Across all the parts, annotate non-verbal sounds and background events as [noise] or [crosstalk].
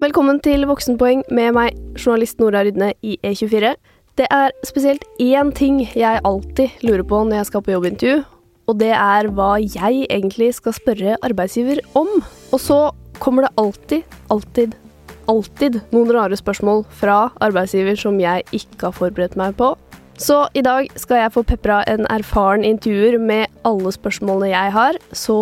Velkommen til Voksenpoeng med meg, journalist Nora Rydne i E24. Det er spesielt én ting jeg alltid lurer på når jeg skal på jobbintervju, og det er hva jeg egentlig skal spørre arbeidsgiver om. Og så kommer det alltid, alltid, alltid noen rare spørsmål fra arbeidsgiver som jeg ikke har forberedt meg på. Så i dag skal jeg få pepra en erfaren intervjuer med alle spørsmålene jeg har, så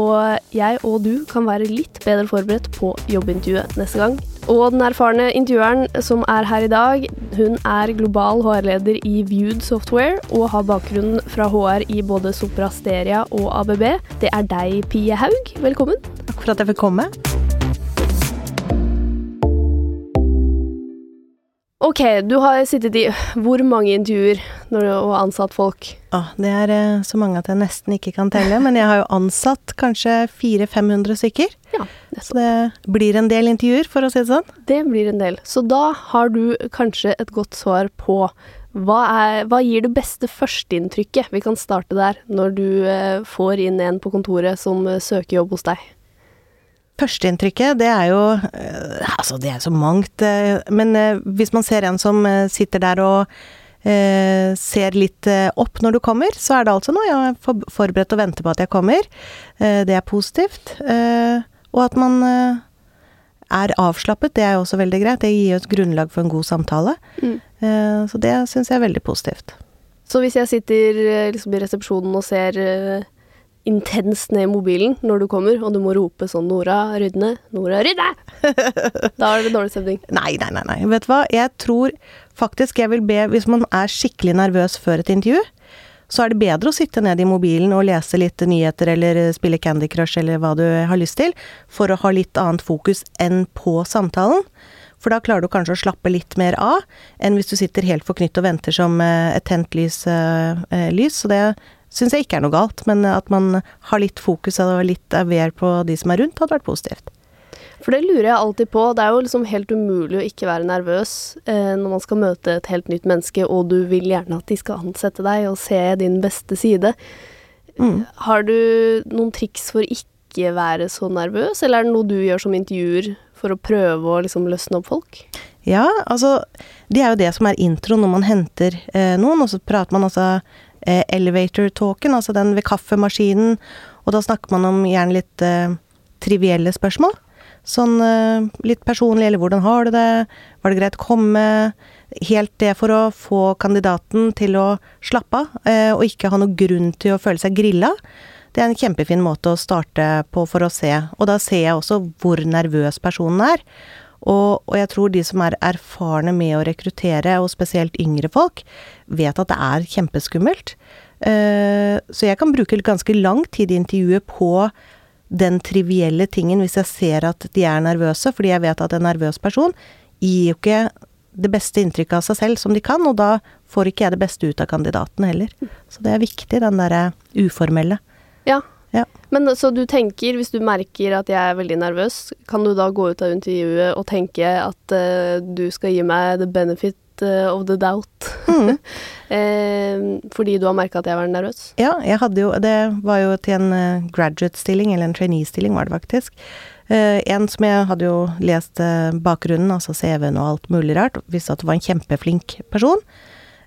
jeg og du kan være litt bedre forberedt på jobbintervjuet neste gang. Og den erfarne intervjueren som er her i dag, hun er global HR-leder i Viewed Software og har bakgrunn fra HR i både Sopra Steria og ABB. Det er deg, Pie Haug. Velkommen. Takk for at jeg fikk komme. Ok, du har sittet i hvor mange intervjuer når du har ansatt folk? Ah, det er eh, så mange at jeg nesten ikke kan telle, men jeg har jo ansatt kanskje 400-500 stykker. Ja, Så det blir en del intervjuer, for å si det sånn. Det blir en del. Så da har du kanskje et godt svar på hva, er, hva gir det beste førsteinntrykket? Vi kan starte der, når du eh, får inn en på kontoret som eh, søker jobb hos deg. Førsteinntrykket, det er jo eh, Altså, det er så mangt. eh, Men eh, hvis man ser en som sitter der og eh, ser litt eh, opp når du kommer, så er det altså noe jeg er forberedt og venter på at jeg kommer. Eh, Det er positivt. Og at man er avslappet, det er jo også veldig greit. Det gir jo et grunnlag for en god samtale. Mm. Så det syns jeg er veldig positivt. Så hvis jeg sitter liksom i resepsjonen og ser intenst ned i mobilen når du kommer, og du må rope sånn 'Nora Rydne', 'Nora Rydne', [laughs] da er det dårlig stemning. Nei, nei, nei, nei. Vet du hva? Jeg tror faktisk jeg vil be Hvis man er skikkelig nervøs før et intervju, så er det bedre å sitte ned i mobilen og lese litt nyheter eller spille Candy Crush eller hva du har lyst til, for å ha litt annet fokus enn på samtalen. For da klarer du kanskje å slappe litt mer av, enn hvis du sitter helt forknytt og venter som eh, et tent lys. eh, eh, lys. Så det syns jeg ikke er noe galt, men at man har litt fokus og litt aware på de som er rundt, hadde vært positivt. For det lurer jeg alltid på. Det er jo liksom helt umulig å ikke være nervøs eh, når man skal møte et helt nytt menneske, og du vil gjerne at de skal ansette deg og se din beste side. Mm. Har du noen triks for ikke være så nervøs, eller er det noe du gjør som intervjuer for å prøve å liksom løsne opp folk? Ja, altså Det er jo det som er intro når man henter eh, noen, og så prater man altså elevator talken, altså den ved kaffemaskinen, og da snakker man om gjerne litt eh, trivielle spørsmål. Sånn eh, litt personlig, eller hvordan har du det, var det greit å komme? Helt det for å få kandidaten til å slappe av, eh, og ikke ha noe grunn til å føle seg grilla. Det er en kjempefin måte å starte på for å se, og da ser jeg også hvor nervøs personen er. Og, og jeg tror de som er erfarne med å rekruttere, og spesielt yngre folk, vet at det er kjempeskummelt. Eh, så jeg kan bruke ganske lang tid i intervjuet på den trivielle tingen hvis jeg ser at de er nervøse, fordi jeg vet at en nervøs person gir jo ikke det beste inntrykket av seg selv som de kan, og da får ikke jeg det beste ut av kandidaten heller. Så det er viktig, den derre uformelle. Ja. Ja. Men så du tenker, hvis du merker at jeg er veldig nervøs, kan du da gå ut av intervjuet og tenke at uh, du skal gi meg the benefit eh, of the doubt? Mm. [laughs] eh, fordi du har merka at jeg var nervøs? Ja, jeg hadde jo Det var jo til en eh, graduate-stilling, eller en trainee-stilling var det faktisk. Uh, en som jeg hadde jo lest bakgrunnen, altså CV-en og alt mulig rart, visste at det var en kjempeflink person.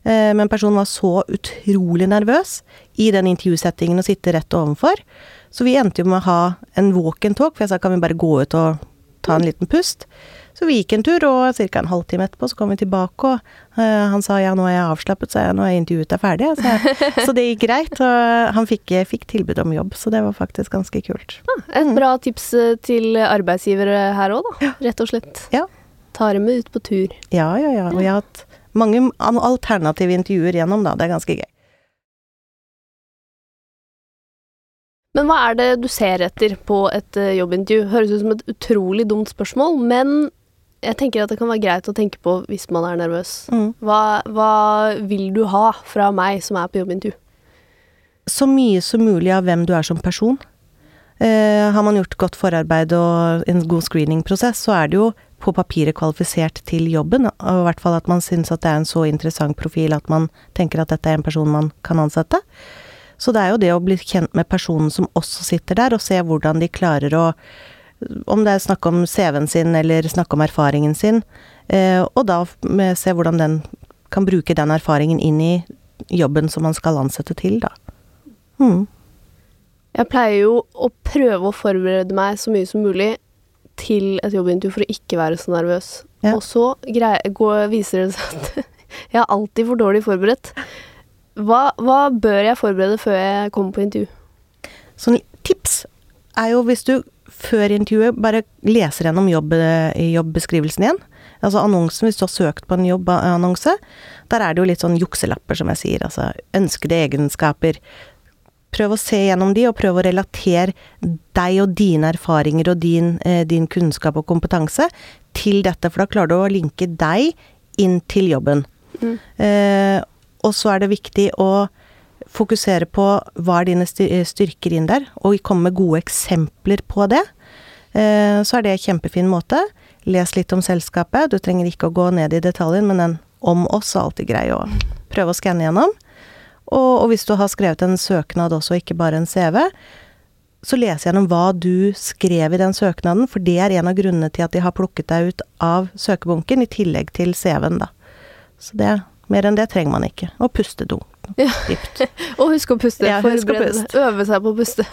Eh, men personen var så utrolig nervøs i den intervjusettingen å sitte rett ovenfor. Så vi endte jo med å ha en walk and talk, for jeg sa kan vi bare gå ut og ta en liten pust. Så vi gikk en tur, og ca. en halvtime etterpå så kom vi tilbake, og uh, han sa ja, nå er jeg avslappet, så jeg, nå er intervjuet er ferdig. Så, jeg, [laughs] så det gikk greit, og han fikk, fikk tilbud om jobb, så det var faktisk ganske kult. Et bra tips eh, til arbeidsgivere her òg, da. Rett og slett. Ja. Ta dem med ut på tur. Ja, ja, ja. Og jeg har hatt mange an- alternative intervjuer gjennom, da. Det er ganske gøy. Men hva er det du ser etter på et eh, jobbintervju? Høres ut som et utrolig dumt spørsmål, men jeg tenker at det kan være greit å tenke på hvis man er nervøs. Mm. Hva, hva vil du ha fra meg som er på jobbintervju? Så mye som mulig av hvem du er som person. Eh, har man gjort godt forarbeid og en god screeningprosess, så er det jo på papiret kvalifisert til jobben. Og i hvert fall at man syns at det er en så interessant profil at man tenker at dette er en person man kan ansette. Så det er jo det å bli kjent med personen som også sitter der, og se hvordan de klarer å Om det er snakk om CV-en sin eller snakk om erfaringen sin. Eh, og da se hvordan den kan bruke den erfaringen inn i jobben som man skal ansette til, da. Hmm. Jeg pleier jo å prøve å forberede meg så mye som mulig til et jobbintervju for å ikke være så nervøs. Ja. Og så går, viser det seg at [laughs] jeg er alltid for dårlig forberedt. Hva, hva bør jeg forberede før jeg kommer på intervju? Sånn tips er jo hvis du før intervjuet bare leser gjennom jobb, jobbeskrivelsen igjen. Altså annonsen, hvis du har søkt på en jobbannonse. Der er det jo litt sånn jukselapper, som jeg sier. Altså ønskede egenskaper. Prøv å se gjennom de, og prøv å relatere deg og dine erfaringer og din, eh, din kunnskap og kompetanse til dette, for da klarer du å linke deg inn til jobben. Mm. Eh, og så er det viktig å fokusere på hva er dine styrker inn der, og komme med gode eksempler på det. Eh, så er det en kjempefin måte. Les litt om selskapet. Du trenger ikke å gå ned i detaljen, men den om oss er alltid grei å prøve å skanne gjennom. Og, og hvis du har skrevet en søknad også, ikke bare en CV, så les gjennom hva du skrev i den søknaden, for det er en av grunnene til at de har plukket deg ut av søkebunken, i tillegg til CV-en, da. Så det, mer enn det trenger man ikke. Og puste do. Ja. [laughs] Og husk å puste. Ja, å forberede puste. Øve seg på å puste.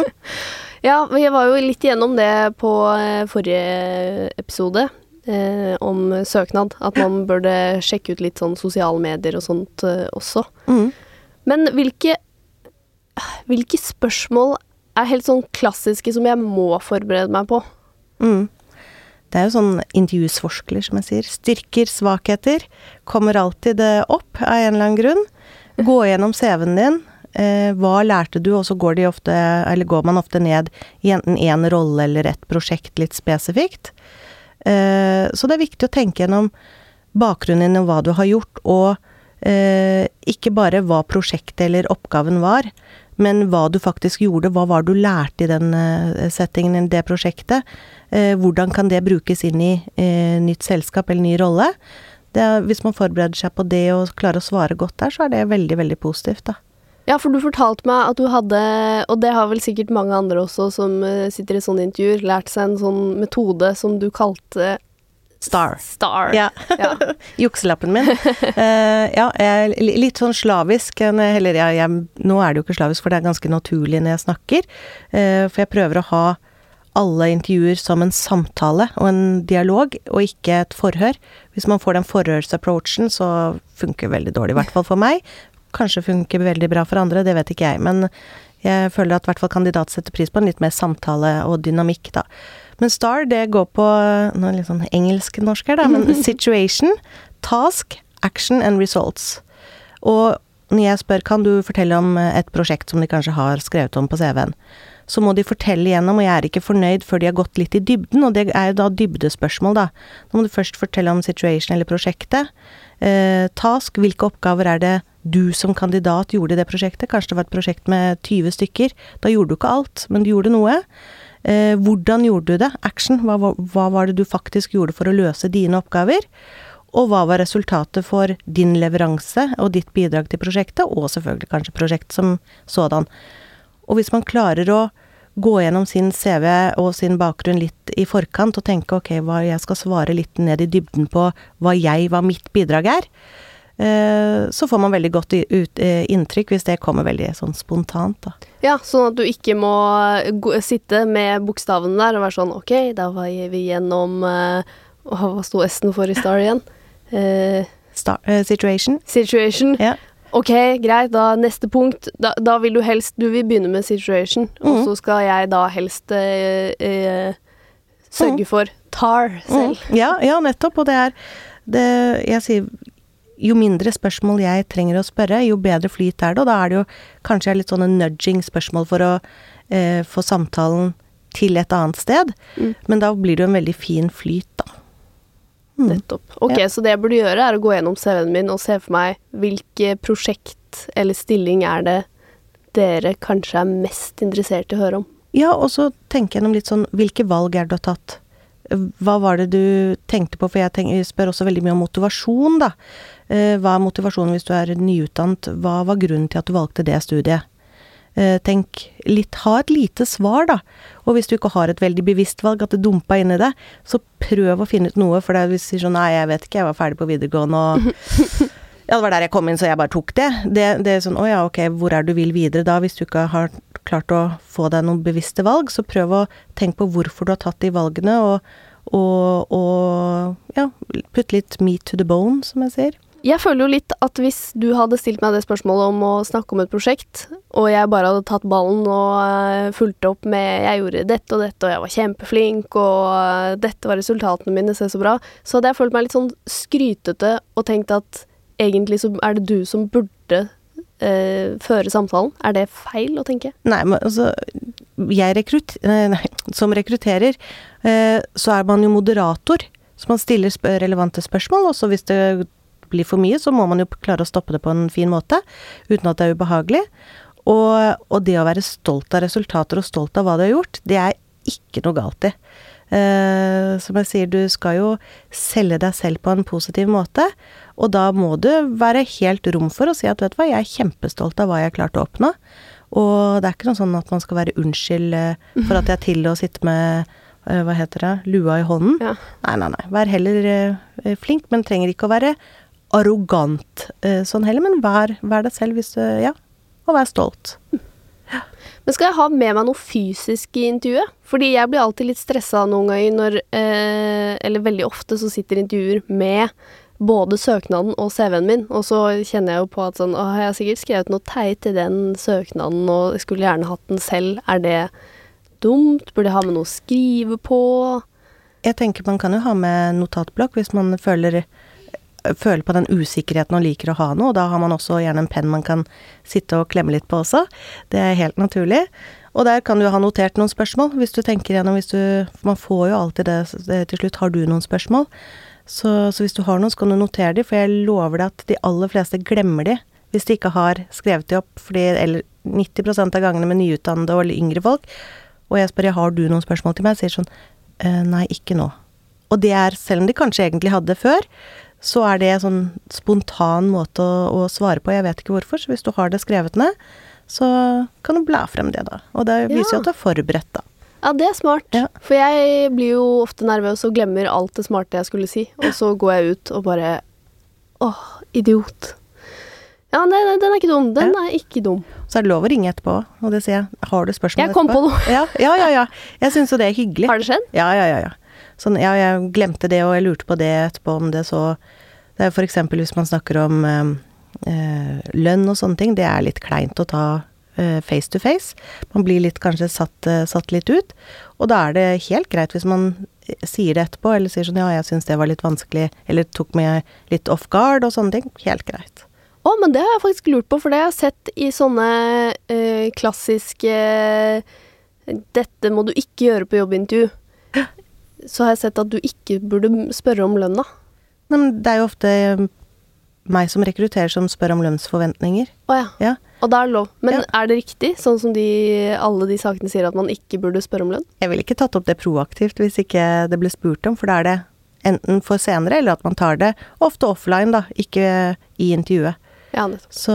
[laughs] ja, vi var jo litt igjennom det på eh, forrige episode. Eh, om søknad. At man burde sjekke ut litt sånn sosiale medier og sånt eh, også. Mm. Men hvilke, hvilke spørsmål er helt sånn klassiske som jeg må forberede meg på? Mm. Det er jo sånn intervjusforskler, som jeg sier. Styrker, svakheter. Kommer alltid det opp av en eller annen grunn. Gå gjennom CV-en din. Eh, hva lærte du? Og så går, ofte, eller går man ofte ned i enten én rolle eller et prosjekt litt spesifikt. Eh, så det er viktig å tenke gjennom bakgrunnen din og hva du har gjort, og eh, ikke bare hva prosjektet eller oppgaven var, men hva du faktisk gjorde. Hva var du lærte i den eh, settingen, det prosjektet? Hvordan kan det brukes inn i nytt selskap eller ny rolle? Det hvis man forbereder seg på det og klarer å svare godt der, så er det veldig, veldig positivt, da. Ja, for du fortalte meg at du hadde, og det har vel sikkert mange andre også som eh, sitter i sånne intervjuer, lært seg en sånn metode som du kalte Star. Star. Ja. Ja. [laughs] Jukselappen min. Uh, ja, jeg er litt sånn slavisk. Eller jeg, jeg, nå er det jo ikke slavisk, for det er ganske naturlig når jeg snakker. Uh, for jeg prøver å ha alle intervjuer som en samtale og en dialog, og ikke et forhør. Hvis man får den forhørsapproachen, så funker det veldig dårlig, i hvert fall for meg. Kanskje funker veldig bra for andre, det vet ikke jeg. Men jeg føler at i hvert fall kandidat setter pris på en litt mer samtale og dynamikk, da. Men STAR, det går på Nå er det litt sånn engelsk-norsk her, da, men [laughs] situation, task, action and results. Og når jeg spør kan du fortelle om et prosjekt som de kanskje har skrevet om på CV-en, så må de fortelle igjennom, og jeg er ikke fornøyd før de har gått litt i dybden, og det er jo da dybdespørsmål, da. Nå må du først fortelle om situation eller prosjektet. Eh, task, hvilke oppgaver er det du som kandidat gjorde i det prosjektet? Kanskje det var et prosjekt med 20 stykker. Da gjorde du ikke alt, men du gjorde noe. Eh, hvordan gjorde du det? Action. Hva, hva var det du faktisk gjorde for å løse dine oppgaver? Og hva var resultatet for din leveranse og ditt bidrag til prosjektet, og selvfølgelig kanskje prosjekt som sådan. Og hvis man klarer å gå gjennom sin CV og sin bakgrunn litt i forkant og tenke ok, hva jeg skal svare litt ned i dybden på hva jeg, hva mitt bidrag er, eh, så får man veldig godt ut, eh, inntrykk hvis det kommer veldig sånn spontant, da. Ja, sånn at du ikke må sitte med bokstavene der og være sånn Ok, da var vi gjennom eh, Hva sto S-en for i Star igjen? Star, uh, situation. situation. Ja. Ok, greit, da neste punkt. Da, da vil du helst Du vil begynne med situation, og Mhm. så skal jeg da helst eh, eh, sørge mm. for tar selv. Mm, ja, ja, nettopp. Og det er det Jeg sier jo mindre spørsmål jeg trenger å spørre, jo bedre flyt er det. Og da er det jo kanskje litt sånne nudging spørsmål for å eh, få samtalen til et annet sted. Mm. Men da blir det jo en veldig fin flyt, da. Mm. Nettopp. Ok, Ja. så det jeg burde gjøre, er å gå gjennom CV-en min og se for meg hvilke prosjekt eller stilling er det dere kanskje er mest interessert i å høre om. Ja, og så tenke gjennom litt sånn Hvilke valg er det du har tatt? Hva var det du tenkte på? For jeg, tenker, jeg spør også veldig mye om motivasjon, da. Eh, Hva er motivasjonen hvis du er nyutdannet? Hva var grunnen til at du valgte det studiet? Eh, tenk litt Ha et lite svar, da. Og hvis du ikke har et veldig bevisst valg, at det dumpa i deg så prøv å finne ut noe. For det hvis du sier sånn Nei, jeg vet ikke, jeg var ferdig på videregående og [laughs] Ja, det var der jeg kom inn, så jeg bare tok det. Det, det er sånn Å ja, ok, hvor er du vil videre da? Hvis du ikke har klart å få deg noen bevisste valg, så prøv å tenke på hvorfor du har tatt de valgene, og, og, og ja, putt litt meat to the bone, som jeg sier. Jeg føler jo litt at hvis du hadde stilt meg det spørsmålet om å snakke om et prosjekt, og jeg bare hadde tatt ballen og uh, fulgt opp med 'jeg gjorde dette og dette, og jeg var kjempeflink', og uh, 'dette var resultatene mine, se så bra', så hadde jeg følt meg litt sånn skrytete og tenkt at egentlig så er det du som burde uh, føre samtalen. Er det feil å tenke? Nei, men altså Jeg rekrutt... Nei, som rekrutterer, så er man jo moderator. Så man stiller relevante spørsmål, og så hvis det blir for mye, så må man jo klare å stoppe det på en fin måte, uten at det er ubehagelig. Og, og det å være stolt av resultater og stolt av hva du har gjort, det er ikke noe galt i. Uh, som jeg sier, du skal jo selge deg selv på en positiv måte, og da må du være helt rom for å si at vet du hva, jeg er kjempestolt av hva jeg klarte å oppnå. Og det er ikke noe sånn at man skal være unnskyld uh, for at jeg er til å sitte med uh, hva heter det, lua i hånden. Ja. Nei, nei, nei. Vær heller flink, men trenger ikke å være arrogant sånn heller, men vær, vær deg selv hvis du Ja, og vær stolt. Men skal jeg ha med meg noe fysisk i intervjuet? Fordi jeg blir alltid litt stressa noen ganger når eh, Eller veldig ofte så sitter intervjuer med både søknaden og CV-en min, og så kjenner jeg jo på at sånn Å, jeg har sikkert skrevet noe teit i den søknaden, og jeg skulle gjerne hatt den selv. Er det dumt? Burde jeg ha med noe å skrive på? Jeg tenker man kan jo ha med notatblokk hvis man føler føler på den usikkerheten og liker å ha noe, og da har man også gjerne en penn man kan sitte og klemme litt på også. Det er helt naturlig. Og der kan du ha notert noen spørsmål, hvis du tenker gjennom hvis du man får jo alltid det, det til slutt. Har du noen spørsmål? Så, så, hvis du har noen, så kan du notere de, for jeg lover deg at de aller fleste glemmer de hvis de ikke har skrevet de opp, fordi Eller 90% av gangene med nyutdannede og yngre folk. Og jeg spør jeg har du noen spørsmål til meg, sier sånn «Eh, Nei, ikke nå. Og det er, selv om de kanskje egentlig hadde før, så er det en sånn spontan måte å, å, svare på. Jeg vet ikke hvorfor, så hvis du har det skrevet ned, så kan du bla frem det, da. Og det viser jo at du er forberedt, da. Ja, det er smart. Ja. For jeg blir jo ofte nervøs og glemmer alt det smarte jeg skulle si, og så går jeg ut og bare Åh, idiot. Ja, den, den er ikke dum. Den ja. er ikke dum. Så er det lov å ringe etterpå, og det sier jeg. Har du spørsmål etterpå? Jeg kom etterpå? på noe. Ja, ja, ja. ja. Jeg syns jo det er hyggelig. Har det skjedd? Ja, ja, ja. ja. Sånn, ja, jeg glemte det, og jeg lurte på det etterpå, om det så Det er eksempel hvis man snakker om eh, eh, lønn og sånne ting, det er litt kleint å ta eh, face to face. Man blir litt kanskje satt, eh, satt, litt ut. Og da er det helt greit hvis man eh, sier det etterpå, eller sier sånn ja, jeg syns det var litt vanskelig, eller tok meg litt off guard og sånne ting. Helt greit. Å, men det har jeg faktisk lurt på, for det har jeg sett i sånne eh, klassiske Dette må du ikke gjøre på jobbintervju så har jeg sett at du ikke burde spørre om lønna. Nei, men det er jo ofte eh, meg som rekrutterer som spør om lønnsforventninger. Å ja. ja. Og da er det lov. Men ja. er det riktig, sånn som de, alle de sakene sier at man ikke burde spørre om lønn? Jeg ville ikke tatt opp det proaktivt hvis ikke det ble spurt om, for da er det enten for senere, eller at man tar det ofte offline, da, ikke i intervjuet. Ja. Så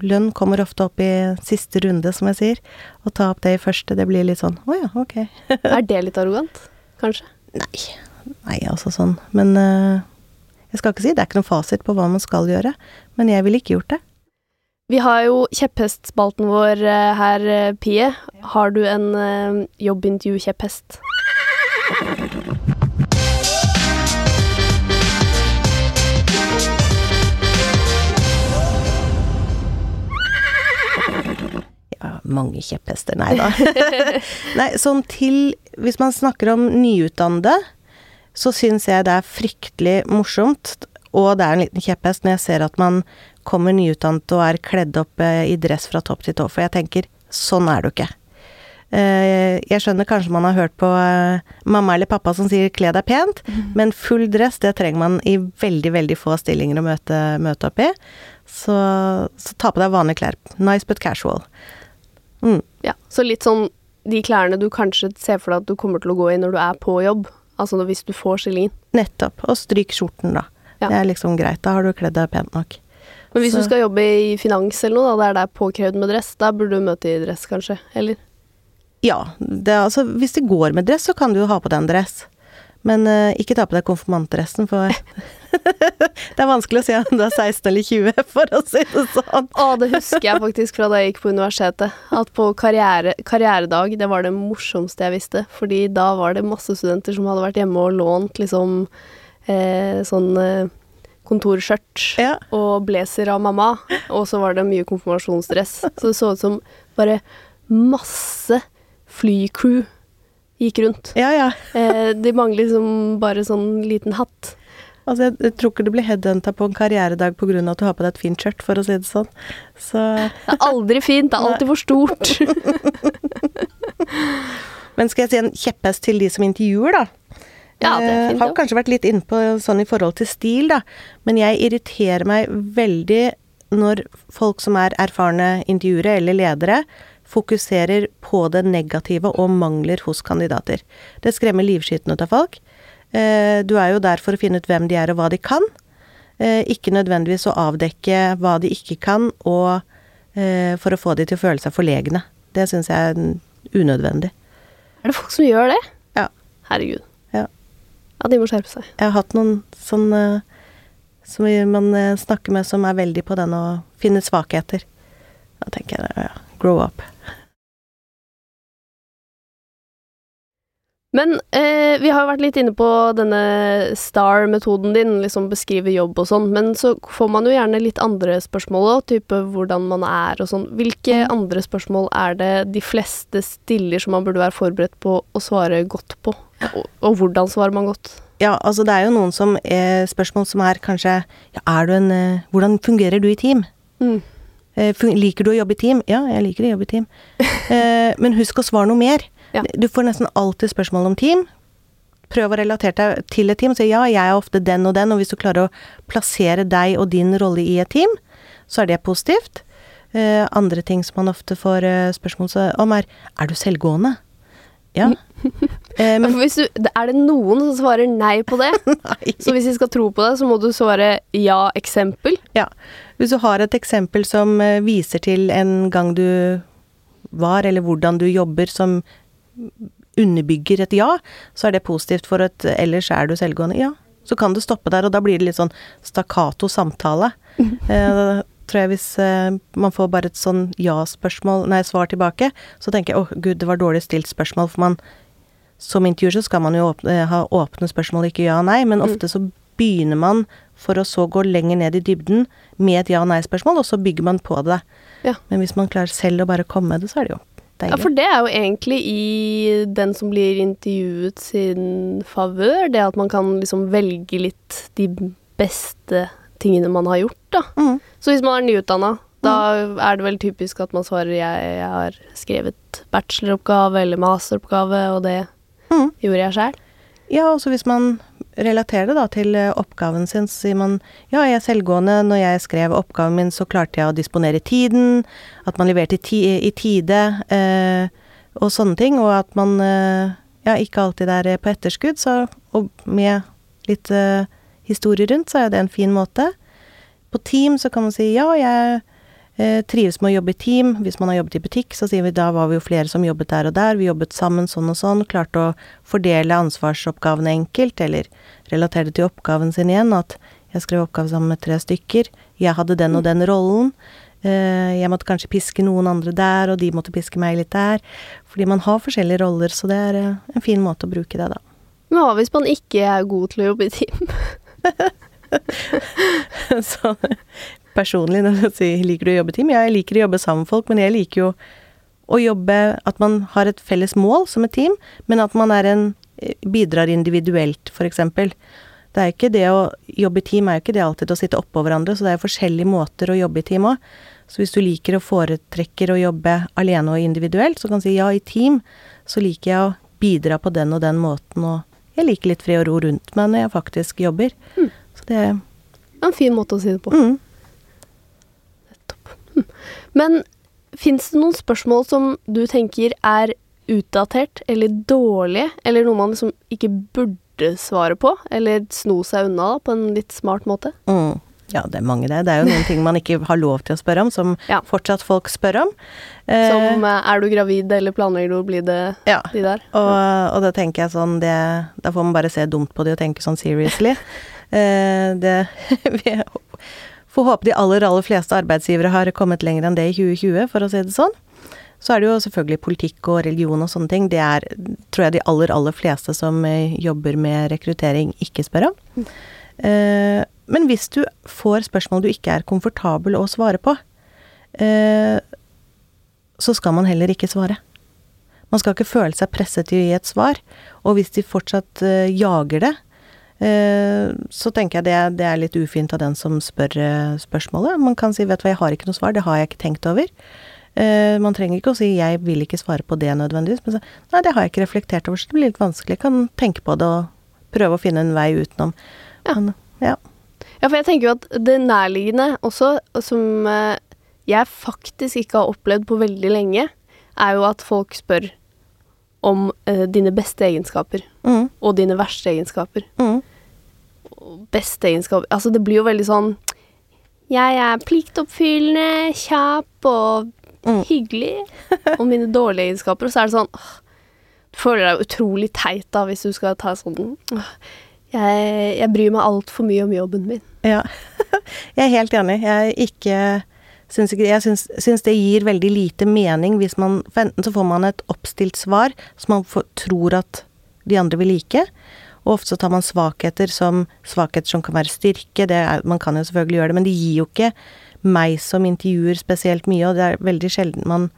lønn kommer ofte opp i siste runde, som jeg sier. Å ta opp det i første, det blir litt sånn å ja, ok. [laughs] er det litt arrogant? Kanskje? Nei. Nei, altså sånn. Men uh, jeg skal ikke si det er ikke noen fasit på hva man skal gjøre. Men jeg ville ikke gjort det. Vi har jo kjepphestspalten vår uh, her, uh, Pie. Har du en uh, jobbintervju-kjepphest? Mange kjepphester, nei da. [laughs] nei, sånn til Hvis man snakker om nyutdannede, så syns jeg det er fryktelig morsomt, og det er en liten kjepphest når jeg ser at man kommer nyutdannet og er kledd opp eh, i dress fra topp til tå, for jeg tenker sånn er du ikke. Eh, jeg skjønner kanskje man har hørt på eh, mamma eller pappa som sier 'kle deg pent', mm. men full dress det trenger man i veldig, veldig få stillinger å møte, møte opp i. Så, så ta på deg vanlige klær. Nice but casual. Mm. Ja, så litt sånn de klærne du kanskje ser for deg at du kommer til å gå i når du er på jobb. Altså hvis du får stillingen. Nettopp. Og stryk skjorten, da. Ja. Det er liksom greit. Da har du kledd deg pent nok. Men hvis Så- du skal jobbe i finans eller noe, da, der det er påkrevd med dress, da burde du møte i dress, kanskje? Eller? Ja, det, altså, hvis det går med dress, så kan du jo ha på deg en dress. Men uh, ikke ta på deg konfirmantdressen, for [laughs] [laughs] det er vanskelig å si om du er 16 eller 20, for å si det sånn. Å, det husker jeg faktisk fra da jeg gikk på universitetet. At på karriere, karrieredag, det var det morsomste jeg visste. Fordi da var det masse studenter som hadde vært hjemme og lånt liksom eh, sånn eh, kontorskjørt Ja. og blazer av mamma. Og så var det mye konfirmasjonsdress. Så det så ut som bare masse flycrew gikk rundt. Ja, ja. Eh, de mangler liksom bare sånn liten hatt. Altså, jeg, jeg tror ikke du blir headhunta på en karrieredag pga. at du har på deg et fint skjørt, for å si det sånn. Så Det er aldri fint, det er alltid for stort. [laughs] Men skal jeg si en kjepphest til de som intervjuer, da? Ja, det er Eh, fint, Har kanskje vært litt inne på sånn i forhold til stil, da. Men jeg irriterer meg veldig når folk som er erfarne intervjuere eller ledere, fokuserer på det negative og mangler hos kandidater. Det skremmer livskiten ut av folk. Eh, Du er jo der for å finne ut hvem de er og hva de kan. Eh, Ikke nødvendigvis å avdekke hva de ikke kan, og eh, for å få de til å føle seg forlegne. Det syns jeg er unødvendig. Er det folk som gjør det? Ja. Herregud. Ja. Ja, de må skjerpe seg. Jeg har hatt noen sånn som man snakker med som er veldig på den å finne svakheter. Da tenker jeg ja, grow up. Men eh, vi har jo vært litt inne på denne STAR-metoden din, liksom beskrive jobb og sånn, men så får man jo gjerne litt andre spørsmål òg, type hvordan man er og sånn. Hvilke andre spørsmål er det de fleste stiller som man burde være forberedt på å svare godt på? Og, og hvordan svarer man godt? Ja, altså det er jo noen som er spørsmål som er kanskje ja, er du en eh, Hvordan fungerer du i team? Mm. Eh, Liker du å jobbe i team? Ja, jeg liker å jobbe i team. [laughs] Eh, Men husk å svare noe mer. Ja. Du får nesten alltid spørsmål om team. Prøv å relatere deg til et team. Si ja, jeg er ofte den og den, og hvis du klarer å plassere deg og din rolle i et team, så er det positivt. Uh, andre ting som man ofte får uh, spørsmål om, er er du selvgående? Ja. uh, [laughs] Men hvis du, er det noen som svarer nei på det? [laughs] nei. Så hvis vi skal tro på det, så må du svare ja, eksempel. Ja. Hvis du har et eksempel som viser til en gang du var, eller hvordan du jobber, som underbygger et ja, så er det positivt, for at ellers er du selvgående. Ja. Så kan du stoppe der, og da blir det litt sånn stakkato samtale. [laughs] Eh, tror jeg hvis eh, man får bare et sånn ja-spørsmål, nei, svar tilbake, så tenker jeg åh, gud, det var dårlig stilt spørsmål, for man som intervjuer så skal man jo åpne, ha åpne spørsmål, ikke ja og nei, men ofte så begynner man for å så gå lenger ned i dybden med et ja- og nei-spørsmål, og så bygger man på det. Ja. Men hvis man klarer selv å bare komme med det, så er det jo Ja, for det er jo egentlig i den som blir intervjuet sin favør, det at man kan liksom velge litt de beste tingene man har gjort, da. Mm. Så hvis man er nyutdanna, da er det vel typisk at man svarer jeg, jeg har skrevet bacheloroppgave eller masteroppgave, og det Mm. gjorde jeg sjæl. Ja, og så hvis man relaterer det da til eh, oppgaven sin, så sier man ja, jeg er selvgående. Når jeg skrev oppgaven min, så klarte jeg å disponere tiden. At man leverte i, ti i tide, eh, og sånne ting. Og at man eh, ja, ikke alltid er eh, på etterskudd. Så, og med litt eh, historie rundt, så er det en fin måte. På team så kan man si ja, jeg eh, trives med å jobbe i team. Hvis man har jobbet i butikk, så sier vi da var vi jo flere som jobbet der og der. Vi jobbet sammen sånn og sånn. Klarte å fordele ansvarsoppgavene enkelt, eller relatere det til oppgaven sin igjen. At jeg skrev oppgave sammen med tre stykker. Jeg hadde den og den rollen. Eh, Jeg måtte kanskje piske noen andre der, og de måtte piske meg litt der. Fordi man har forskjellige roller, så det er eh, en fin måte å bruke det, da. Men hva hvis man ikke er god til å jobbe i team? [laughs] Så personlig, [laughs] når du sier 'liker du å jobbe i team'? Jeg liker å jobbe sammen med folk, men jeg liker jo å jobbe At man har et felles mål som et team, men at man er en bidrar individuelt, eksempel. Det er ikke det å jobbe i team er jo ikke det alltid å sitte oppå hverandre, så det er forskjellige måter å jobbe i team òg. Så hvis du liker og foretrekker å jobbe alene og individuelt, så kan du si ja, i team så liker jeg å bidra på den og den måten, og jeg liker litt fred og ro rundt meg når jeg faktisk jobber. Så det En fin måte å si det på. mm. Men fins det noen spørsmål som du tenker er utdatert eller dårlige, eller noe man liksom ikke burde svare på, eller sno seg unna på en litt smart måte? Mm. Ja, det er mange det. Det er jo noen ting man ikke har lov til å spørre om, som Ja. fortsatt folk spør om. Eh, Som eh, er du gravid eller planlegger du å bli det, ja. de der? Og, og da tenker jeg sånn det, Da får man bare se dumt på det og tenke sånn seriously. [laughs] Eh, det [laughs] får håpe de aller, aller fleste arbeidsgivere har kommet lenger enn det i 2020, for å si det sånn. Så er det jo selvfølgelig politikk og religion og sånne ting. Det er, tror jeg, de aller, aller fleste som eh, jobber med rekruttering, ikke spør om. Eh, men hvis du får spørsmål du ikke er komfortabel å svare på, eh, så skal man heller ikke svare. Man skal ikke føle seg presset til å gi et svar. Og hvis de fortsatt jager det, så tenker jeg det, det er litt ufint av den som spør eh, spørsmålet. Man kan si 'vet du hva, jeg har ikke noe svar', det har jeg ikke tenkt over. Eh, man trenger ikke å si 'jeg vil ikke svare på det nødvendigvis', men så 'nei, det har jeg ikke reflektert over, så det blir litt vanskelig'. Jeg kan tenke på det og prøve å finne en vei utenom. Ja. Men, ja. Ja, for jeg tenker jo at det nærliggende også, som eh, jeg faktisk ikke har opplevd på veldig lenge, er jo at folk spør om eh, dine beste egenskaper Mm, og dine verste egenskaper. mm, beste egenskaper Altså, det blir jo veldig sånn Jeg er pliktoppfyllende, kjapp og Mm. hyggelig. Og mine dårlige egenskaper. Og så er det sånn Du føler deg utrolig teit da hvis du skal ta sånn jeg, jeg bryr meg altfor mye om jobben min. Ja. [laughs] Jeg er helt enig. Jeg ikke syns ikke, Jeg syns, syns det gir veldig lite mening hvis man For enten så får man et oppstilt svar som man får, tror at de andre vil like, og ofte så tar man svakheter som svakheter som kan være styrke. Det er, man kan jo selvfølgelig gjøre det, men det gir jo ikke meg som intervjuer spesielt mye, og det er veldig sjelden man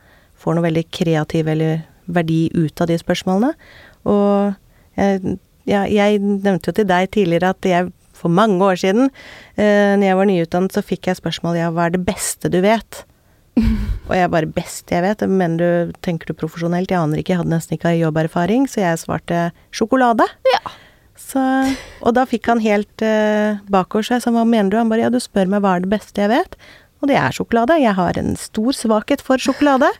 får noe veldig kreativ eller verdi ut av de spørsmålene. Og jeg, ja, jeg nevnte jo til deg tidligere at jeg for mange år siden, eh, når jeg var nyutdannet, så fikk jeg spørsmål ja, hva er det beste du vet? [laughs] Og jeg bare beste jeg vet, men du tenker du profesjonelt? Jeg aner ikke, jeg hadde nesten ikke jobberfaring, så jeg svarte sjokolade. Ja. Så, og da fikk han helt uh, bakover seg, så hva mener du? Han bare ja, du spør meg hva er det beste jeg vet? Og det er sjokolade. Jeg har en stor svakhet for sjokolade.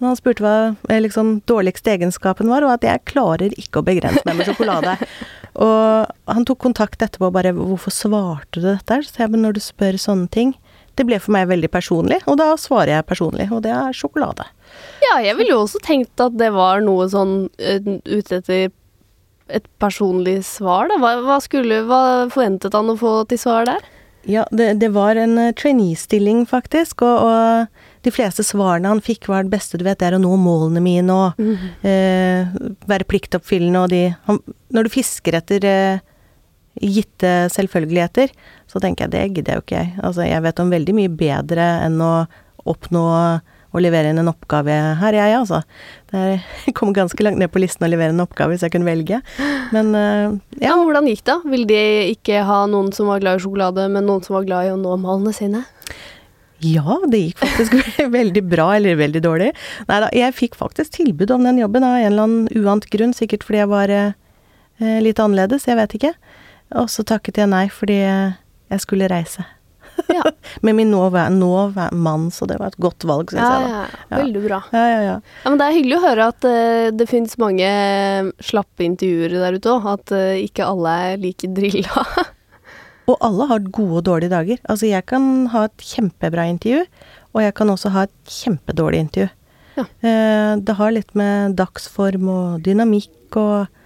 Og han spurte hva eh, liksom dårligste egenskapen var, og at jeg klarer ikke å begrense meg med sjokolade. [laughs] og han tok kontakt etterpå og bare 'Hvorfor svarte du dette?' Så jeg, men når du spør sånne ting Det ble for meg veldig personlig, og da svarer jeg personlig, og det er sjokolade. Ja, jeg ville jo også tenkt at det var noe sånn uh, ute etter et personlig svar, da. Hva, hva, skulle, hva forventet han å få til svar der? Ja, det, det var en eh, trainee-stilling, faktisk, og, og de fleste svarene han fikk, var det beste du vet, det er å nå målene mine og eh, være pliktoppfyllende og de han, Når du fisker etter eh, gitte selvfølgeligheter, så tenker jeg det gidder jo ikke jeg. Altså, jeg vet om veldig mye bedre enn å oppnå å levere inn en oppgave her, jeg, altså. Det [laughs] jeg kom ganske langt ned på listen å levere en oppgave hvis jeg kunne velge. Men uh, Ja, ja. Hvordan gikk det? Ville de ikke ha noen som var glad i sjokolade, men noen som var glad i å nå målene sine? Ja, det gikk faktisk [laughs] veldig bra, eller veldig dårlig. Nei da, jeg fikk faktisk tilbud om den jobben av en eller annen uant grunn, sikkert fordi jeg var eh, litt annerledes, jeg vet ikke. Og så takket jeg nei fordi jeg skulle reise. [laughs] Ja, Med min nå, nå mann, så det var et godt valg, syns ja, jeg da. ja, veldig bra. Ja, ja, ja. Ja, men Det er hyggelig å høre at uh, det finnes mange eh, slappe intervjuer der ute òg. At uh, ikke alle er like drilla. [laughs] Og alle har gode og dårlige dager. Altså, jeg kan ha et kjempebra intervju, og jeg kan også ha et kjempedårlig intervju. Ja. Eh, det har litt med dagsform og dynamikk og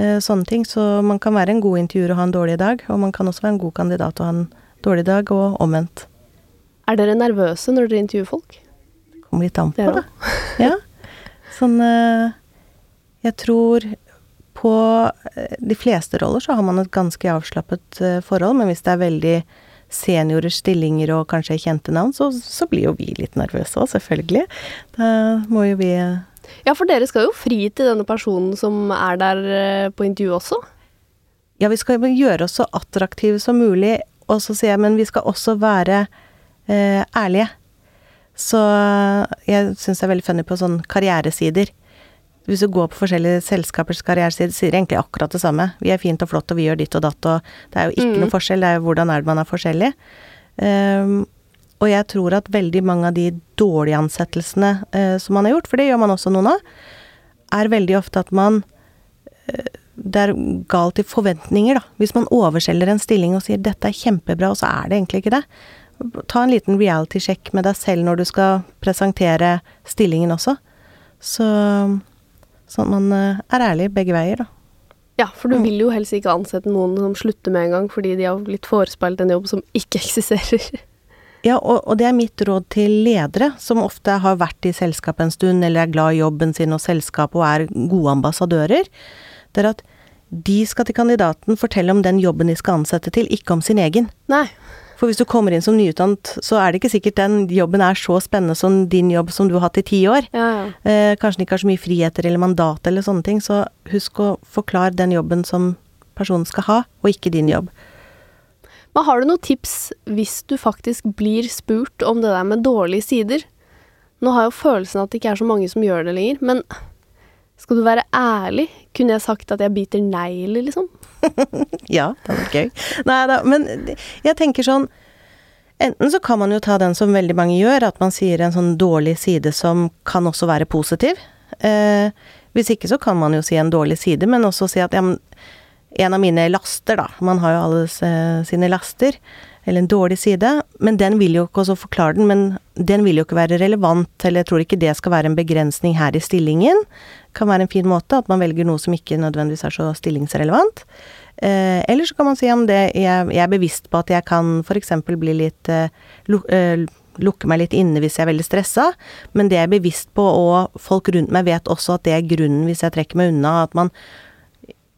sånne ting, så man kan være en god intervjuer og ha en dårlig dag, og man kan også være en god kandidat og ha en dårlig dag, og omvendt. Er dere nervøse når dere intervjuer folk? Det Kommer litt an på, da. Ja. [laughs] Sånn eh, Jeg tror på eh, de fleste roller så har man et ganske avslappet eh, forhold, men hvis det er veldig seniorer, stillinger og kanskje kjente navn, så, så blir jo vi litt nervøse òg, selvfølgelig. Da må jo vi Ja, for dere skal jo fri til denne personen som er der på intervju også. Ja, vi skal gjøre oss så attraktive som mulig, og så sier jeg, men vi skal også være eh, ærlige. Så jeg syns det er veldig funny på sånn karrieresider. Hvis du går på forskjellige selskapers karrieresider, sier egentlig akkurat det samme. Vi er fint og flott, og vi gjør ditt og datt, og det er jo ikke Mm. noe forskjell, det er jo hvordan er det man er forskjellig. Um, og jeg tror at veldig mange av de dårlige ansettelsene eh, som man har gjort, for det gjør man også noen av, er veldig ofte at man eh, det er galt i forventninger, da. Hvis man overselger en stilling og sier 'dette er kjempebra', og så er det egentlig ikke det. Ta en liten reality-sjekk med deg selv når du skal presentere stillingen også. Så sånn at man eh, er ærlig begge veier, da. Ja, for du vil jo helst ikke ansette noen som slutter med en gang fordi de har blitt forespeilet en jobb som ikke [laughs] eksisterer. Ja, og, og, det er mitt råd til ledere, som ofte har vært i selskapet en stund, eller er glad i jobben sin og selskapet og er gode ambassadører. Det er at de skal til kandidaten fortelle om den jobben de skal ansette til, ikke om sin egen. Nei. For hvis du kommer inn som nyutdannet, så er det ikke sikkert den jobben er så spennende som din jobb som du har hatt i ti år. Ja, ja. Eh, kanskje den ikke har så mye friheter eller mandat eller sånne ting. Så husk å forklare den jobben som personen skal ha, og ikke din jobb. Men har du noen tips hvis du faktisk blir spurt om det der med dårlige sider? Nå har jeg jo følelsen at det ikke er så mange som gjør det lenger, men skal du være ærlig? Kunne jeg sagt at jeg biter negler, liksom? [laughs] ja, det hadde vært gøy. Nei da, men jeg tenker sånn Enten så kan man jo ta den som veldig mange gjør, at man sier en sånn dårlig side som kan også være positiv. Eh, hvis ikke så kan man jo si en dårlig side, men også si at ja, men en av mine laster, da. Man har jo alle sine laster. Eller en dårlig side. Men den vil jo ikke også forklare den, men den vil jo ikke være relevant, eller jeg tror ikke det skal være en begrensning her i stillingen. Kan være en fin måte, at man velger noe som ikke nødvendigvis er så stillingsrelevant. Eh, eller så kan man si om det jeg, jeg er bevisst på at jeg kan f.eks. bli litt eh, eh, lukke meg litt inne hvis jeg er veldig stressa, men det jeg er bevisst på, og folk rundt meg vet også at det er grunnen hvis jeg trekker meg unna, at man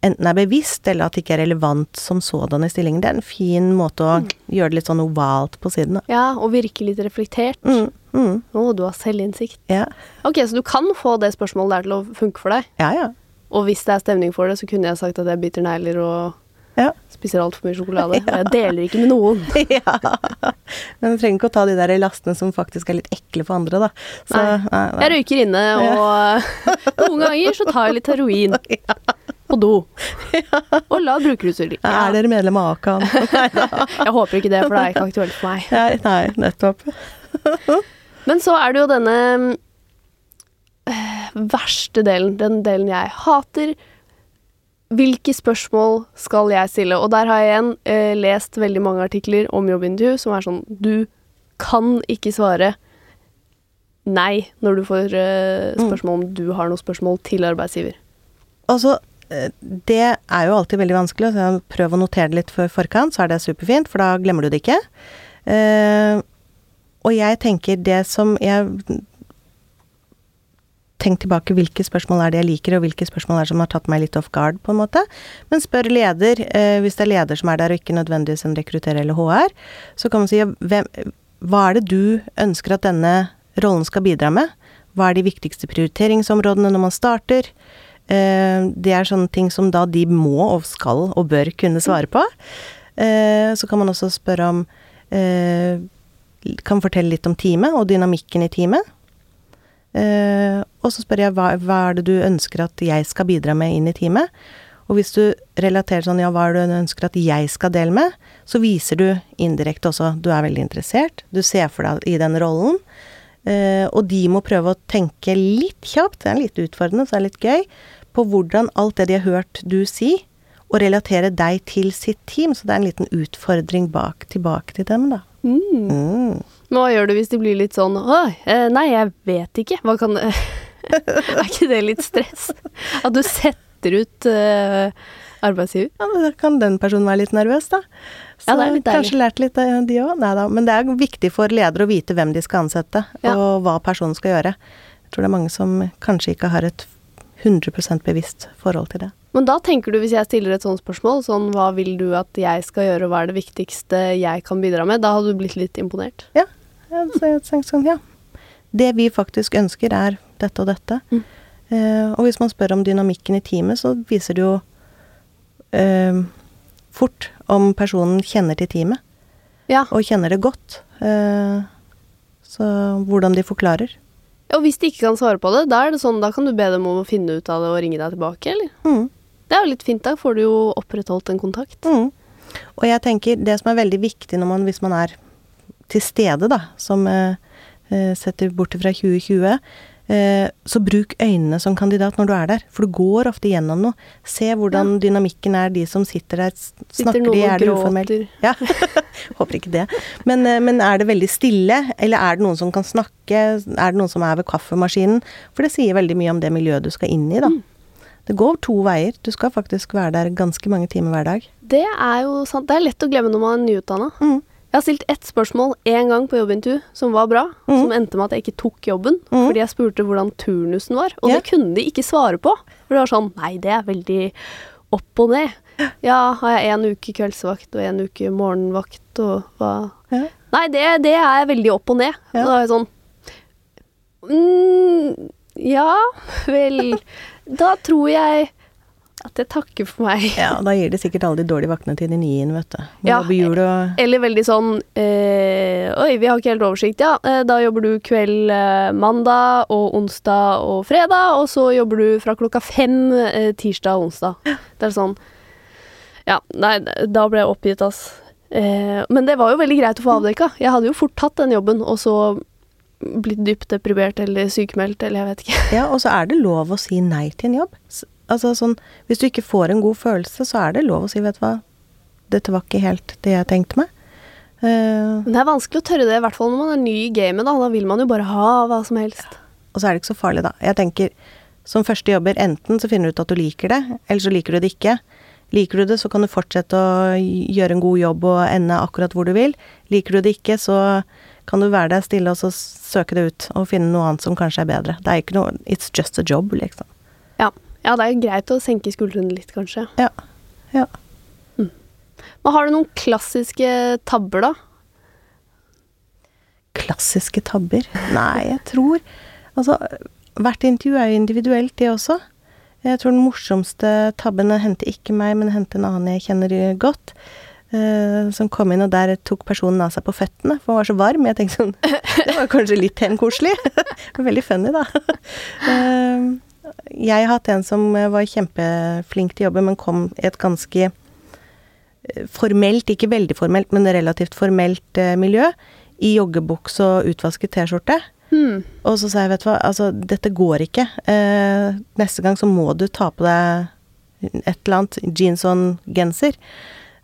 enten er bevisst, eller at det ikke er relevant som sådan i stillingen. Det er en fin måte å mm. gjøre det litt sånn ovalt på siden. Da. Ja, og virke litt reflektert. Mm, mm. Å, du har selvinnsikt. Ja. Ok, så du kan få det spørsmålet der til å funke for deg? Ja, ja. Og hvis det er stemning for det, så kunne jeg sagt at jeg biter negler og ja. spiser altfor mye sjokolade. [laughs] Ja. Jeg deler ikke med noen. [laughs] ja. Men du trenger ikke å ta de der lastene som faktisk er litt ekle for andre, da. Så, nei. Nei, nei. Jeg røyker inne, og [laughs] noen ganger så tar jeg litt heroin. Ja på do. Og la brukerutstyr ligge. [laughs] Ja. Er dere medlem av Akan? [laughs] jeg håper ikke det, for det er ikke aktuelt for meg. Nei, nei nettopp. [laughs] Men så er det jo denne øh, verste delen, den delen jeg hater. Hvilke spørsmål skal jeg stille? Og der har jeg igjen øh, lest veldig mange artikler om jobbintervju som er sånn Du kan ikke svare nei når du får øh, spørsmål om du har noen spørsmål til arbeidsgiver. Altså, det er jo alltid veldig vanskelig, så prøv å notere det litt før forkant, så er det superfint, for da glemmer du det ikke. Uh, og jeg tenker det som jeg Tenk tilbake hvilke spørsmål er det jeg liker, og hvilke spørsmål er det som har tatt meg litt off guard, på en måte. Men spør leder, uh, hvis det er leder som er der, og ikke nødvendigvis en rekrutterer eller HR, så kan man si hvem, hva er det du ønsker at denne rollen skal bidra med? Hva er de viktigste prioriteringsområdene når man starter? Eh, det er sånne ting som da de må og skal og bør kunne svare på. Eh, så kan man også spørre om eh, Kan fortelle litt om teamet og dynamikken i teamet. Og så spør jeg hva, er det du ønsker at jeg skal bidra med inn i teamet? Og hvis du relaterer sånn, ja, hva er det du ønsker at jeg skal dele med, så viser du indirekte også du er veldig interessert, du ser for deg i den rollen. Og de må prøve å tenke litt kjapt, det er litt utfordrende, så det er litt gøy, på hvordan alt det de har hørt du si, og relatere deg til sitt team. Så det er en liten utfordring bak, tilbake til dem, da. Mm. Mm. Hva gjør du hvis de blir litt sånn eh, nei, jeg vet ikke. Hva kan [laughs] Er ikke det litt stress? At du setter ut uh, arbeidsgiver? Ja, Da kan den personen være litt nervøs, da. Så ja, kanskje lært litt av de òg. Nei da. Men det er viktig for ledere å vite hvem de skal ansette, ja. og hva personen skal gjøre. Jeg tror det er mange som kanskje ikke har et 100% bevisst forhold til det. Men da tenker du, hvis jeg stiller et sånt spørsmål, sånn hva vil du at jeg skal gjøre, hva er det viktigste jeg kan bidra med, da hadde du blitt litt imponert? Ja. Jeg tenkte sånn, ja. Det vi faktisk ønsker, er dette og dette. Mm. Eh, og hvis man spør om dynamikken i teamet, så viser det jo eh, fort om personen kjenner til teamet. Ja. Og kjenner det godt. Eh, så hvordan de forklarer. Og hvis de ikke kan svare på det, da er det sånn, da kan du be dem om å finne ut av det og ringe deg tilbake, eller? Mm. Det er jo litt fint, da får du jo opprettholdt en kontakt. Mm. Og jeg tenker det som er veldig viktig når man, hvis man er til stede, da, som eh, eh setter bort fra 2020, Eh, så bruk øynene som kandidat når du er der, for du går ofte gjennom noe. Se hvordan dynamikken er, de som sitter der. snakker Sitter de, er det uformelt? Ja. [laughs] Håper ikke det. Men, eh, men er det veldig stille, eller er det noen som kan snakke? Er det noen som er ved kaffemaskinen? For det sier veldig mye om det miljøet du skal inn i, da. Mm. Det går to veier. Du skal faktisk være der ganske mange timer hver dag. Det er jo sant. Det er lett å glemme når man er nyutdanna. Mm. Jeg har stilt ett spørsmål én gang på jobbintervju som var bra, mm. som endte med at jeg ikke tok jobben mm. fordi jeg spurte hvordan turnusen var, og yeah. det kunne de ikke svare på. For det var sånn Nei, det er veldig opp og ned. Ja, har jeg en uke kveldsvakt og en uke morgenvakt og hva Ja. Nei, det, det er veldig opp og ned. Ja. Og da er jeg sånn mm, Ja vel. [laughs] Da tror jeg jeg takker for meg. Ja, da gir de sikkert alle de dårlige vaktene til de nye inn, vet du. Må Ja. jul og Eller veldig sånn eh, Oi, vi har ikke helt oversikt, ja. Eh, da jobber du kveld eh, mandag og onsdag og fredag, og så jobber du fra klokka fem eh, tirsdag og onsdag. Det er sånn Ja, nei, da ble jeg oppgitt, ass. Eh, men det var jo veldig greit å få avdekka. Jeg hadde jo fort tatt den jobben, og så blitt dypt deprimert eller sykemeldt, eller jeg vet ikke. Ja, og så er det lov å si nei til en jobb. Altså sånn Hvis du ikke får en god følelse, så er det lov å si, vet du hva, dette var ikke helt det jeg tenkte meg. Uh, det er vanskelig å tørre det, i hvert fall når man er ny i gamet. Da, da vil man jo bare ha hva som helst. og så er det ikke så farlig, da. Jeg tenker som første jobber, enten så finner du ut at du liker det, eller så liker du det ikke. Liker du det, så kan du fortsette å gjøre en god jobb og ende akkurat hvor du vil. Liker du det ikke, så kan du være der stille og så søke det ut og finne noe annet som kanskje er bedre. Det er ikke noe It's just a job, liksom. Ja. det er greit å senke skuldrene litt, kanskje. Ja. Ja. Men har du noen klassiske tabber, da? Klassiske tabber? Nei, jeg tror Altså, hvert intervju er jo individuelt, det også. Jeg tror den morsomste tabben hendte ikke meg, men hendte en annen jeg kjenner godt. Uh, som kom inn, og der tok personen av seg på føttene, for han var så varm. Jeg tenkte sånn [laughs] Det var kanskje litt koselig. [laughs] Veldig funny, da. [laughs] Eh, jeg har hatt en som var kjempeflink til jobben, men kom i et ganske eh, formelt, ikke veldig formelt, men relativt formelt eh, miljø. I joggebuks og utvasket T-skjorte. Mm. Og så sa jeg, vet du hva, altså dette går ikke. Eh, neste gang så må du ta på deg et eller annet, jeans og en genser.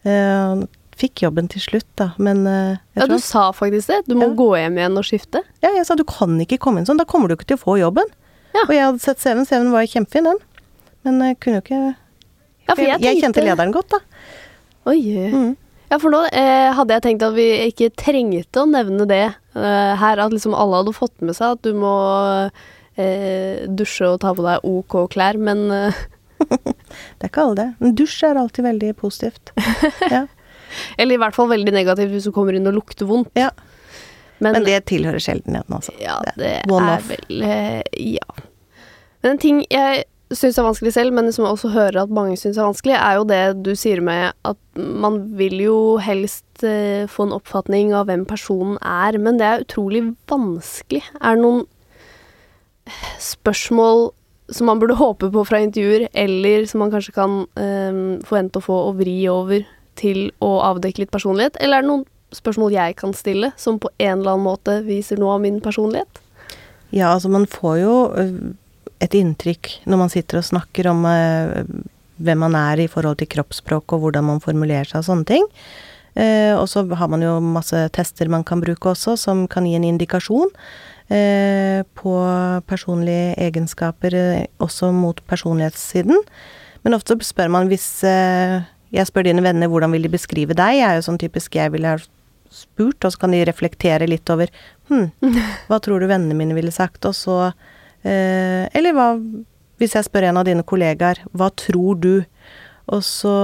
Eh, fikk jobben til slutt, da, men eh, Ja, du sa faktisk det. Du må Ja. gå hjem igjen og skifte. Ja, jeg sa du kan ikke komme inn sånn, da kommer du ikke til å få jobben. Ja. Og jeg hadde sett CV-en, CV-en var kjempefin, den. Men jeg kunne jo ikke Ja, for jeg, jeg, kjente lederen godt, da. Oi. Mm. Ja, for nå eh, hadde jeg tenkt at vi ikke trengte å nevne det eh, her. At liksom alle hadde fått med seg at du må eh, dusje og ta på deg OK klær. Men eh, [laughs] Det er ikke alle det. Men dusj er alltid veldig positivt. [laughs] Ja. Eller i hvert fall veldig negativt hvis du kommer inn og lukter vondt. ja. Men, Men det tilhører sjeldenheten, altså. ja, Det er vel eh, Ja. Men en ting jeg syns er vanskelig selv, men som jeg også hører at mange syns er vanskelig, er jo det du sier med at man vil jo helst eh, få en oppfatning av hvem personen er, men det er utrolig vanskelig. Er det noen spørsmål som man burde håpe på fra intervjuer, eller som man kanskje kan eh, forvente å få og vri over til å avdekke litt personlighet? Eller er det noen spørsmål jeg kan stille, som på en eller annen måte viser noe av min personlighet? Ja, altså man får jo et inntrykk når man sitter og snakker om eh, hvem man er i forhold til kroppsspråk og hvordan man formulerer seg og sånne ting. Eh, og så har man jo masse tester man kan bruke også, som kan gi en indikasjon eh, på personlige egenskaper, eh, også mot personlighetssiden. Men ofte spør man hvis eh, Jeg spør dine venner hvordan vil de beskrive deg, Jeg er jo sånn typisk jeg ville spurt, og så kan de reflektere litt over hm, hva tror du vennene mine ville sagt, og så eh, Eller hva Hvis jeg spør en av dine kollegaer, hva tror du? Og så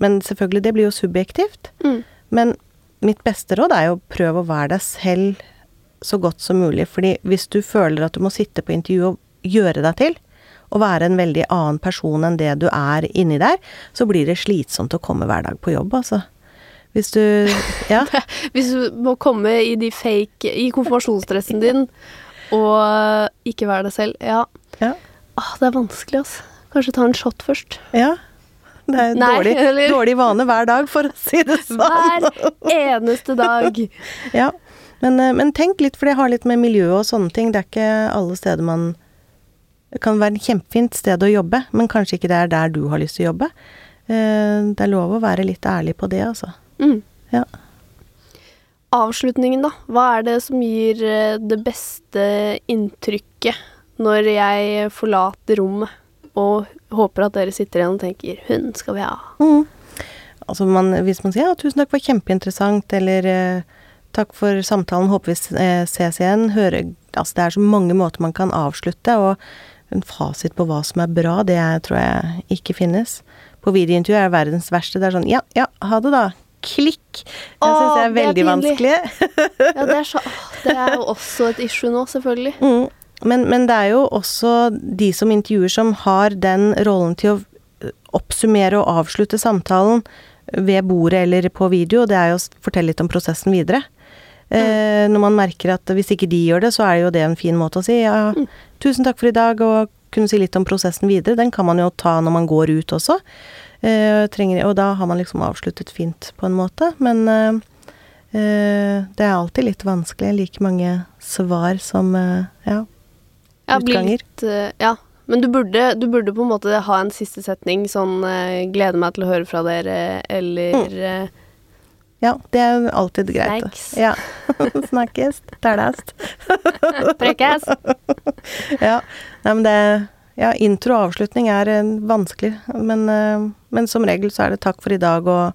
Men selvfølgelig, det blir jo subjektivt. Mm. Men mitt beste råd er jo å prøve å være deg selv så godt som mulig. Fordi hvis du føler at du må sitte på intervju og gjøre deg til, og være en veldig annen person enn det du er inni der, så blir det slitsomt å komme hver dag på jobb, altså. Hvis du Ja. [laughs] Hvis du må komme i de fake I konfirmasjonsdressen din og ikke være deg selv, ja. Ja. Ah, det er vanskelig, altså. Kanskje ta en shot først. ja. Det er Nei, dårlig, eller- dårlig vane hver dag, for å si det sånn. Hver eneste dag. [laughs] Ja. Men, eh, men tenk litt, for det har litt med miljø og sånne ting. Det er ikke alle steder man Det kan være et kjempefint sted å jobbe, men kanskje ikke det er der du har lyst til å jobbe. Eh, Det er lov å være litt ærlig på det, altså. Mm. Ja. Avslutningen, da. Hva er det som gir eh, det beste inntrykket når jeg forlater rommet og håper at dere sitter igjen og tenker 'hun skal vi ha'? Mm. Altså man, hvis man sier ja, 'tusen takk, var kjempeinteressant', eller eh, 'takk for samtalen, håper vi eh, ses igjen', høre Altså det er så mange måter man kan avslutte, og en fasit på hva som er bra, det tror jeg ikke finnes. På videointervju er det verdens verste. Det er sånn 'ja, ja, ha det, da'. Klikk. Jeg syns det er det er veldig vanskelig. [laughs] Ja, det er, så, det er jo også et issue nå, selvfølgelig. Mm. Men, men det er jo også de som intervjuer som har den rollen til å oppsummere og avslutte samtalen ved bordet eller på video. og Det er jo å fortelle litt om prosessen videre. Eh, når man merker at hvis ikke de gjør det, så er det jo det en fin måte å si ja, tusen takk for i dag, og kunne si litt om prosessen videre. Den kan man jo ta når man går ut også. Eh, trenger, og da har man liksom avsluttet fint, på en måte. Men eh, eh, det er alltid litt vanskelig. Like mange svar som ja. Ja, Utganger. litt, ja. Men du burde, du burde på en måte ha en siste setning sånn 'Gleder meg til å høre fra dere', eller mm. Ja, det er jo alltid greit. [laughs] snakkes, Ja. Snakkes. Tælast. [laughs] 'Prekkes'. [laughs] Ja. Nei, men det Ja, intro og avslutning er eh, vanskelig, men, eh, men som regel så er det takk for i dag og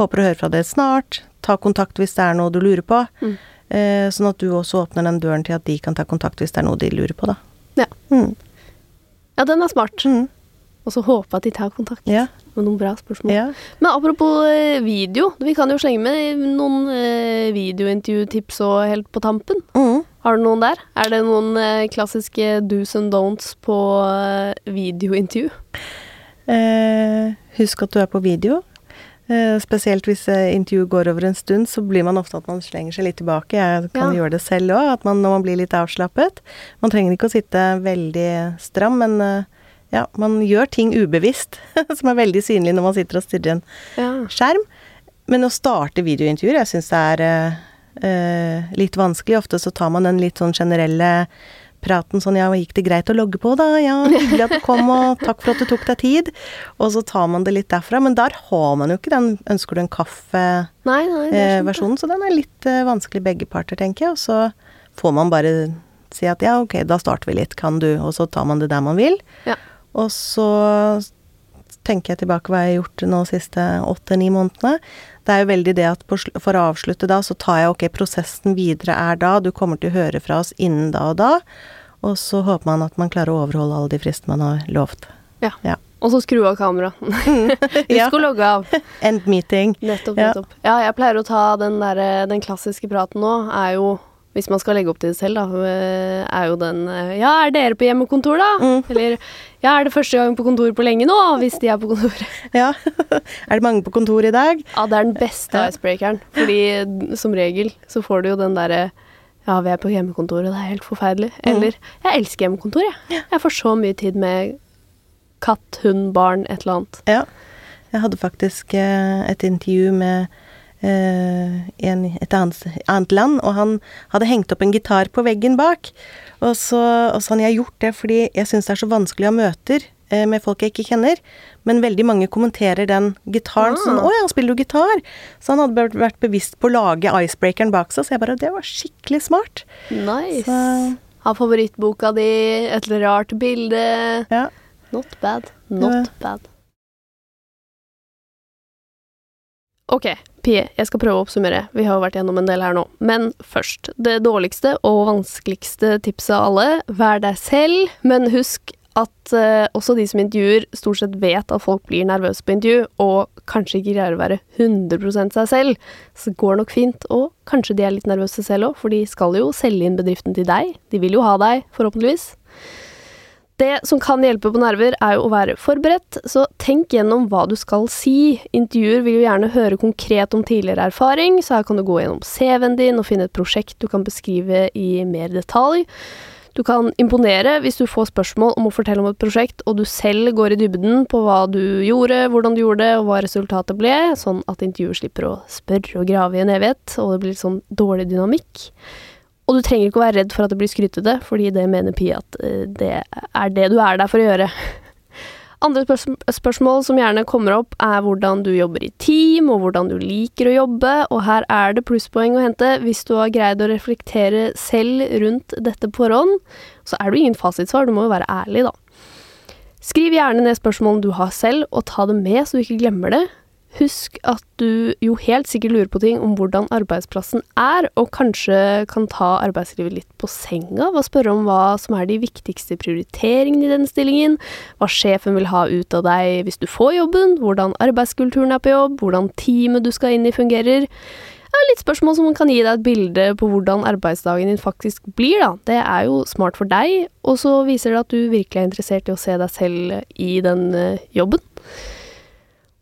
håper å høre fra deg snart. Ta kontakt hvis det er noe du lurer på. Mm. Eh, sånn at du også åpner den døren til at de kan ta kontakt hvis det er noe de lurer på, da. Ja. Mm. Ja, den er smart. Mm. Og så håpe at de tar kontakt Ja. med noen bra spørsmål. ja. Men apropos video, vi kan jo slenge med noen videointervjutips og helt på tampen. Mm. Har du noen der? Er det noen eh, klassiske do's and don'ts på eh, videointervju? Eh, husk at du er på video. Eh, spesielt hvis eh, intervjuet går over en stund, så blir man ofte at man slenger seg litt tilbake. Jeg kan Ja. gjøre det selv òg, at man, når man blir litt avslappet. Man trenger ikke å sitte veldig stram, men eh, ja, man gjør ting ubevisst, [laughs] som er veldig synlig når man sitter og stirrer en Ja. skjerm. Men å starte videointervjuer, jeg syns det er eh, eh, litt vanskelig. Ofte så tar man den litt sånn generelle praten sånn ja, gikk det greit å logge på da? Ja, hyggelig at du kom, og takk for at du tok deg tid. Og så tar man det litt derfra. Men der har man jo ikke den ønsker du en kaffe-versjonen, er det. så den er litt eh, vanskelig begge parter, tenker jeg. Og så får man bare si at ja, ok, da starter vi litt, kan du? Og så tar man det der man vil. Ja. Og så tenker jeg tilbake hva jeg har gjort nå de siste åtte-ni månedene. Det er jo veldig det at for å avslutte da, så tar jeg ok, prosessen videre er da, du kommer til å høre fra oss innen da og da. Og så håper man at man klarer å overholde alle de fristene man har lovt. Ja. Ja. Og så skru av kameraet. [laughs] Ja. Husk å logge av. End meeting. Nettopp, nettopp. Ja, jeg pleier å ta den der, Den klassiske praten nå er jo hvis man skal legge opp til det selv, da, øh, er jo den øh, Ja, er dere på hjemmekontor, da? Mm. [laughs] Eller Ja, er det første gang på kontor på lenge nå? Hvis de er på kontor. [laughs] Ja. [laughs] er det mange på kontor i dag? Ja, det er den beste Ja. icebreakeren. Fordi som regel så får du jo den derre Ja, vi er på hjemmekontor, og det er helt forferdelig. Mm. Eller Jeg elsker hjemmekontor, jeg. Jeg får så mye tid med katt, hund, barn, et eller annet. Ja. Jeg hadde faktisk eh, et intervju med eh, en, et annet, annet land, og han hadde hengt opp en gitar på veggen bak. Og så, og så hadde jeg gjort det fordi jeg syns det er så vanskelig å ha møter eh, med folk jeg ikke kjenner. Men veldig mange kommenterer den gitaren Ah. sånn 'Å ja, han spiller jo gitar'. Så han hadde vært- bevisst på å lage icebreakeren bak seg, så jeg bare Det var skikkelig smart. Nice. Så- Ha favorittboka di, et rart bilde. Ja. Not bad. Not bad. Ok, Pie, jeg skal prøve å oppsummere. Vi har jo vært gjennom en del her nå. Men først, det dårligste og vanskeligste tipset av alle, vær deg selv, men husk at eh, også de som intervjuer, stort sett vet at folk blir nervøse på intervju, og kanskje ikke greier å være 100 seg selv. Så det går nok fint, og kanskje de er litt nervøse selv òg, for de skal jo selge inn bedriften til deg. De vil jo ha deg, forhåpentligvis. Det som kan hjelpe på nerver, er jo å være forberedt, så tenk gjennom hva du skal si. Intervjuer vil jo gjerne høre konkret om tidligere erfaring, så her kan du gå gjennom CV-en din og finne et prosjekt du kan beskrive i mer detalj. Du kan imponere hvis du får spørsmål om å fortelle om et prosjekt, og du selv går i dybden på hva du gjorde, hvordan du gjorde det, og hva resultatet ble, sånn at intervjuer slipper å spørre og grave i en evighet, og det blir litt sånn dårlig dynamikk. Og du trenger ikke å være redd for at det blir skrytete, fordi det mener Pia at eh, det er det du er der for å gjøre. [laughs] Andre spørs spørsmål som gjerne kommer opp, er hvordan du jobber i team, og hvordan du liker å jobbe, og her er det plusspoeng å hente hvis du har greid å reflektere selv rundt dette på forhånd. Så er det ingen fasitsvar, du må jo være ærlig, da. Skriv gjerne ned spørsmålene du har selv, og ta det med så du ikke glemmer det. Husk at du jo helt sikkert lurer på ting om hvordan arbeidsplassen er, og kanskje kan ta arbeidslivet litt på senga ved å spørre om hva som er de viktigste prioriteringene i denne stillingen, hva sjefen vil ha ut av deg hvis du får jobben, hvordan arbeidskulturen er på jobb, hvordan teamet du skal inn i fungerer. Ja, litt spørsmål som kan gi deg et bilde på hvordan arbeidsdagen din faktisk blir, da. Det er jo smart for deg, og så viser det at du virkelig er interessert i å se deg selv i den eh, jobben.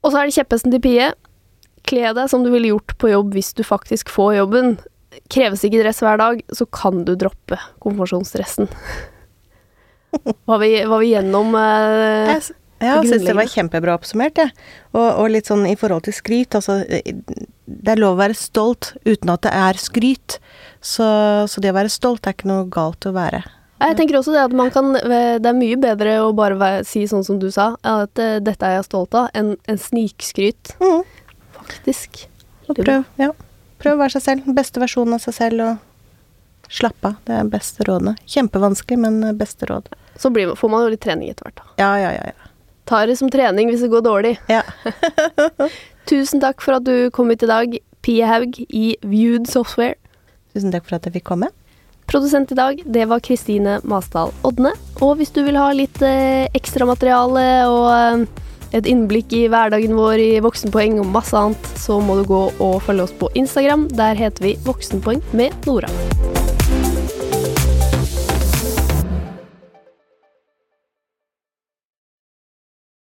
Og så er det kjepphesten til Pie. Kle deg som du ville gjort på jobb hvis du faktisk får jobben. Kreves ikke dress hver dag, så kan du droppe konfirmasjonsdressen. [laughs] Var vi, var vi gjennom eh, Jeg, jeg syns det var kjempebra oppsummert, jeg. Og, og litt sånn i forhold til skryt, altså Det er lov å være stolt uten at det er skryt. Så, så det å være stolt er ikke noe galt å være. Jeg tenker også det at man kan Det er mye bedre å bare si sånn som du sa, at uh, dette er jeg stolt av, enn en snikskryt. Mm. Faktisk. Og prøv, ja. prøv å være seg selv. Beste versjonen av seg selv, og slapp av. Det er beste rådene. Kjempevanskelig, men beste råd. Så blir, får man jo litt trening etter hvert, da. Ja, ja, ja. ja. Tar det som trening hvis det går dårlig. Ja. [laughs] [laughs] Tusen takk for at du kom hit i dag, Pie Haug i Viewed Software. Tusen takk for at jeg fikk komme. Produsent i dag, det var Kristine Masdal Odne. Og hvis du vil ha litt eh, ekstramateriale og eh, et innblikk i hverdagen vår i Voksenpoeng og masse annet, så må du gå og følge oss på Instagram. Der heter vi Voksenpoeng med Nora.